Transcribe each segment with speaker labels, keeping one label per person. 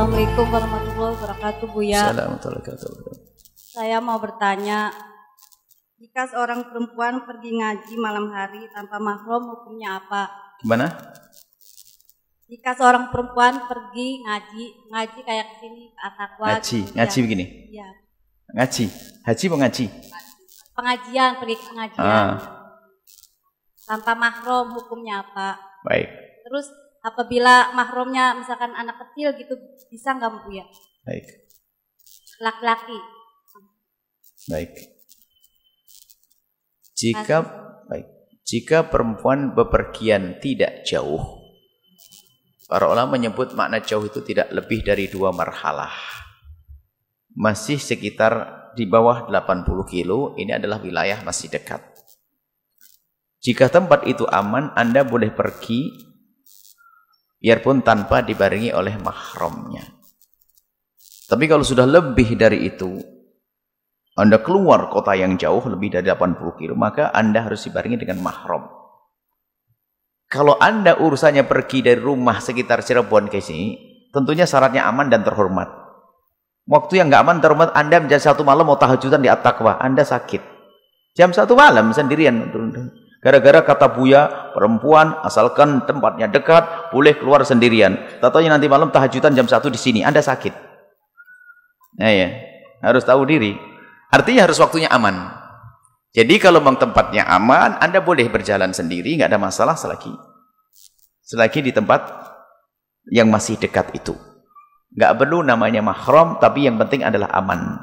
Speaker 1: Assalamualaikum warahmatullahi wabarakatuh Bu ya.
Speaker 2: Assalamualaikum warahmatullahi wabarakatuh.
Speaker 1: Saya mau bertanya, jika seorang perempuan pergi ngaji malam hari tanpa mahram hukumnya apa?
Speaker 2: Gimana?
Speaker 1: Jika seorang perempuan pergi ngaji, ngaji kayak sini ke Atakwa.
Speaker 2: Ngaji,
Speaker 1: gitu,
Speaker 2: ngaji
Speaker 1: ya.
Speaker 2: begini.
Speaker 1: Iya.
Speaker 2: Ngaji. Haji mau ngaji?
Speaker 1: Pengajian, pergi ke pengajian.
Speaker 2: Ah.
Speaker 1: Tanpa mahram hukumnya apa?
Speaker 2: Baik.
Speaker 1: Terus apabila mahramnya misalkan anak kecil gitu bisa nggak Bu ya?
Speaker 2: Baik.
Speaker 1: Laki-laki.
Speaker 2: Baik. Jika baik, jika perempuan bepergian tidak jauh, para ulama menyebut makna jauh itu tidak lebih dari dua marhalah. Masih sekitar di bawah 80 kilo, ini adalah wilayah masih dekat. Jika tempat itu aman, Anda boleh pergi biarpun tanpa dibarengi oleh mahramnya. Tapi kalau sudah lebih dari itu, anda keluar kota yang jauh lebih dari 80 kilo, maka Anda harus dibarengi dengan mahram. Kalau Anda urusannya pergi dari rumah sekitar Cirebon ke sini, tentunya syaratnya aman dan terhormat. Waktu yang nggak aman terhormat, Anda menjadi satu malam mau tahajudan di At-Taqwa, Anda sakit. Jam satu malam sendirian. Gara-gara kata Buya, perempuan asalkan tempatnya dekat, boleh keluar sendirian. Tatanya nanti malam tahajudan jam satu di sini, Anda sakit. Nah ya, harus tahu diri. Artinya harus waktunya aman. Jadi kalau memang tempatnya aman, Anda boleh berjalan sendiri, nggak ada masalah selagi selagi di tempat yang masih dekat itu. Nggak perlu namanya mahram, tapi yang penting adalah aman.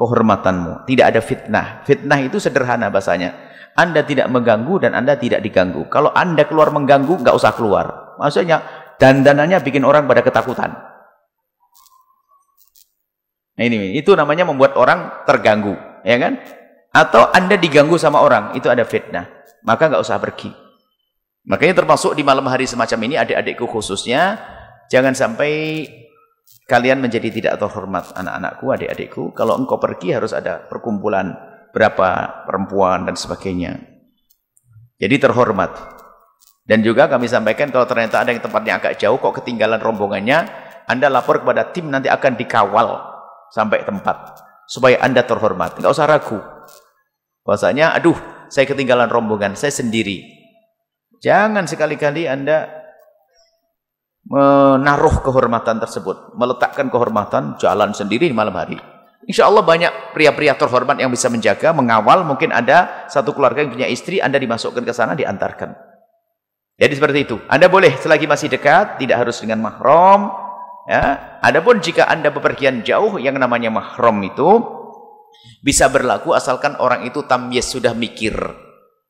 Speaker 2: Kehormatanmu, tidak ada fitnah. Fitnah itu sederhana bahasanya. Anda tidak mengganggu dan Anda tidak diganggu. Kalau Anda keluar mengganggu, nggak usah keluar. Maksudnya dandanannya bikin orang pada ketakutan. Nah ini, itu namanya membuat orang terganggu, ya kan? Atau Anda diganggu sama orang, itu ada fitnah. Maka nggak usah pergi. Makanya termasuk di malam hari semacam ini, adik-adikku khususnya, jangan sampai kalian menjadi tidak terhormat anak-anakku, adik-adikku. Kalau engkau pergi harus ada perkumpulan berapa perempuan dan sebagainya. Jadi terhormat. Dan juga kami sampaikan kalau ternyata ada yang tempatnya agak jauh kok ketinggalan rombongannya, Anda lapor kepada tim nanti akan dikawal sampai tempat supaya Anda terhormat. Enggak usah ragu. Bahasanya, aduh, saya ketinggalan rombongan, saya sendiri. Jangan sekali-kali Anda menaruh kehormatan tersebut, meletakkan kehormatan jalan sendiri di malam hari. Insya Allah banyak pria-pria terhormat yang bisa menjaga, mengawal. Mungkin ada satu keluarga yang punya istri, Anda dimasukkan ke sana, diantarkan. Jadi seperti itu. Anda boleh selagi masih dekat, tidak harus dengan mahram. Ya. Adapun jika Anda bepergian jauh, yang namanya mahram itu bisa berlaku asalkan orang itu tamyiz sudah mikir.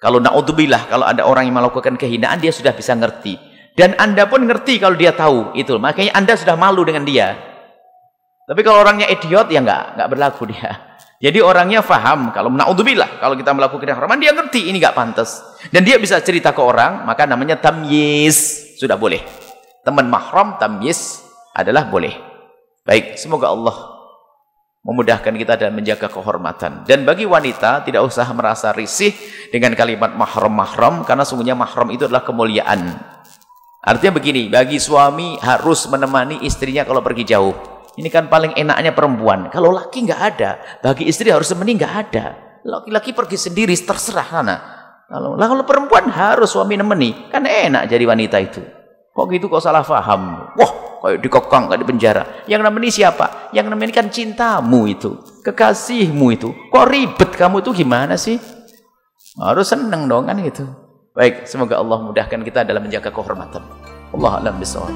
Speaker 2: Kalau naudzubillah, kalau ada orang yang melakukan kehinaan, dia sudah bisa ngerti. Dan Anda pun ngerti kalau dia tahu itu. Makanya Anda sudah malu dengan dia. Tapi kalau orangnya idiot ya enggak, enggak berlaku dia. Jadi orangnya faham kalau naudzubillah kalau kita melakukan keharaman dia ngerti ini enggak pantas. Dan dia bisa cerita ke orang, maka namanya tamyiz. Sudah boleh. Teman mahram tamyiz adalah boleh. Baik, semoga Allah memudahkan kita dan menjaga kehormatan. Dan bagi wanita tidak usah merasa risih dengan kalimat mahram-mahram karena sungguhnya mahram itu adalah kemuliaan. Artinya begini, bagi suami harus menemani istrinya kalau pergi jauh. Ini kan paling enaknya perempuan. Kalau laki nggak ada, bagi istri harus temani nggak ada. Laki-laki pergi sendiri terserah sana. Kalau kalau perempuan harus suami nemeni, kan enak jadi wanita itu. Kok gitu kok salah paham? Wah, kayak dikokang, kayak di penjara. Yang nemeni siapa? Yang nemeni kan cintamu itu, kekasihmu itu. Kok ribet kamu itu gimana sih? Harus seneng dong kan gitu. Baik, semoga Allah mudahkan kita dalam menjaga kehormatan. Allah alam bisawab.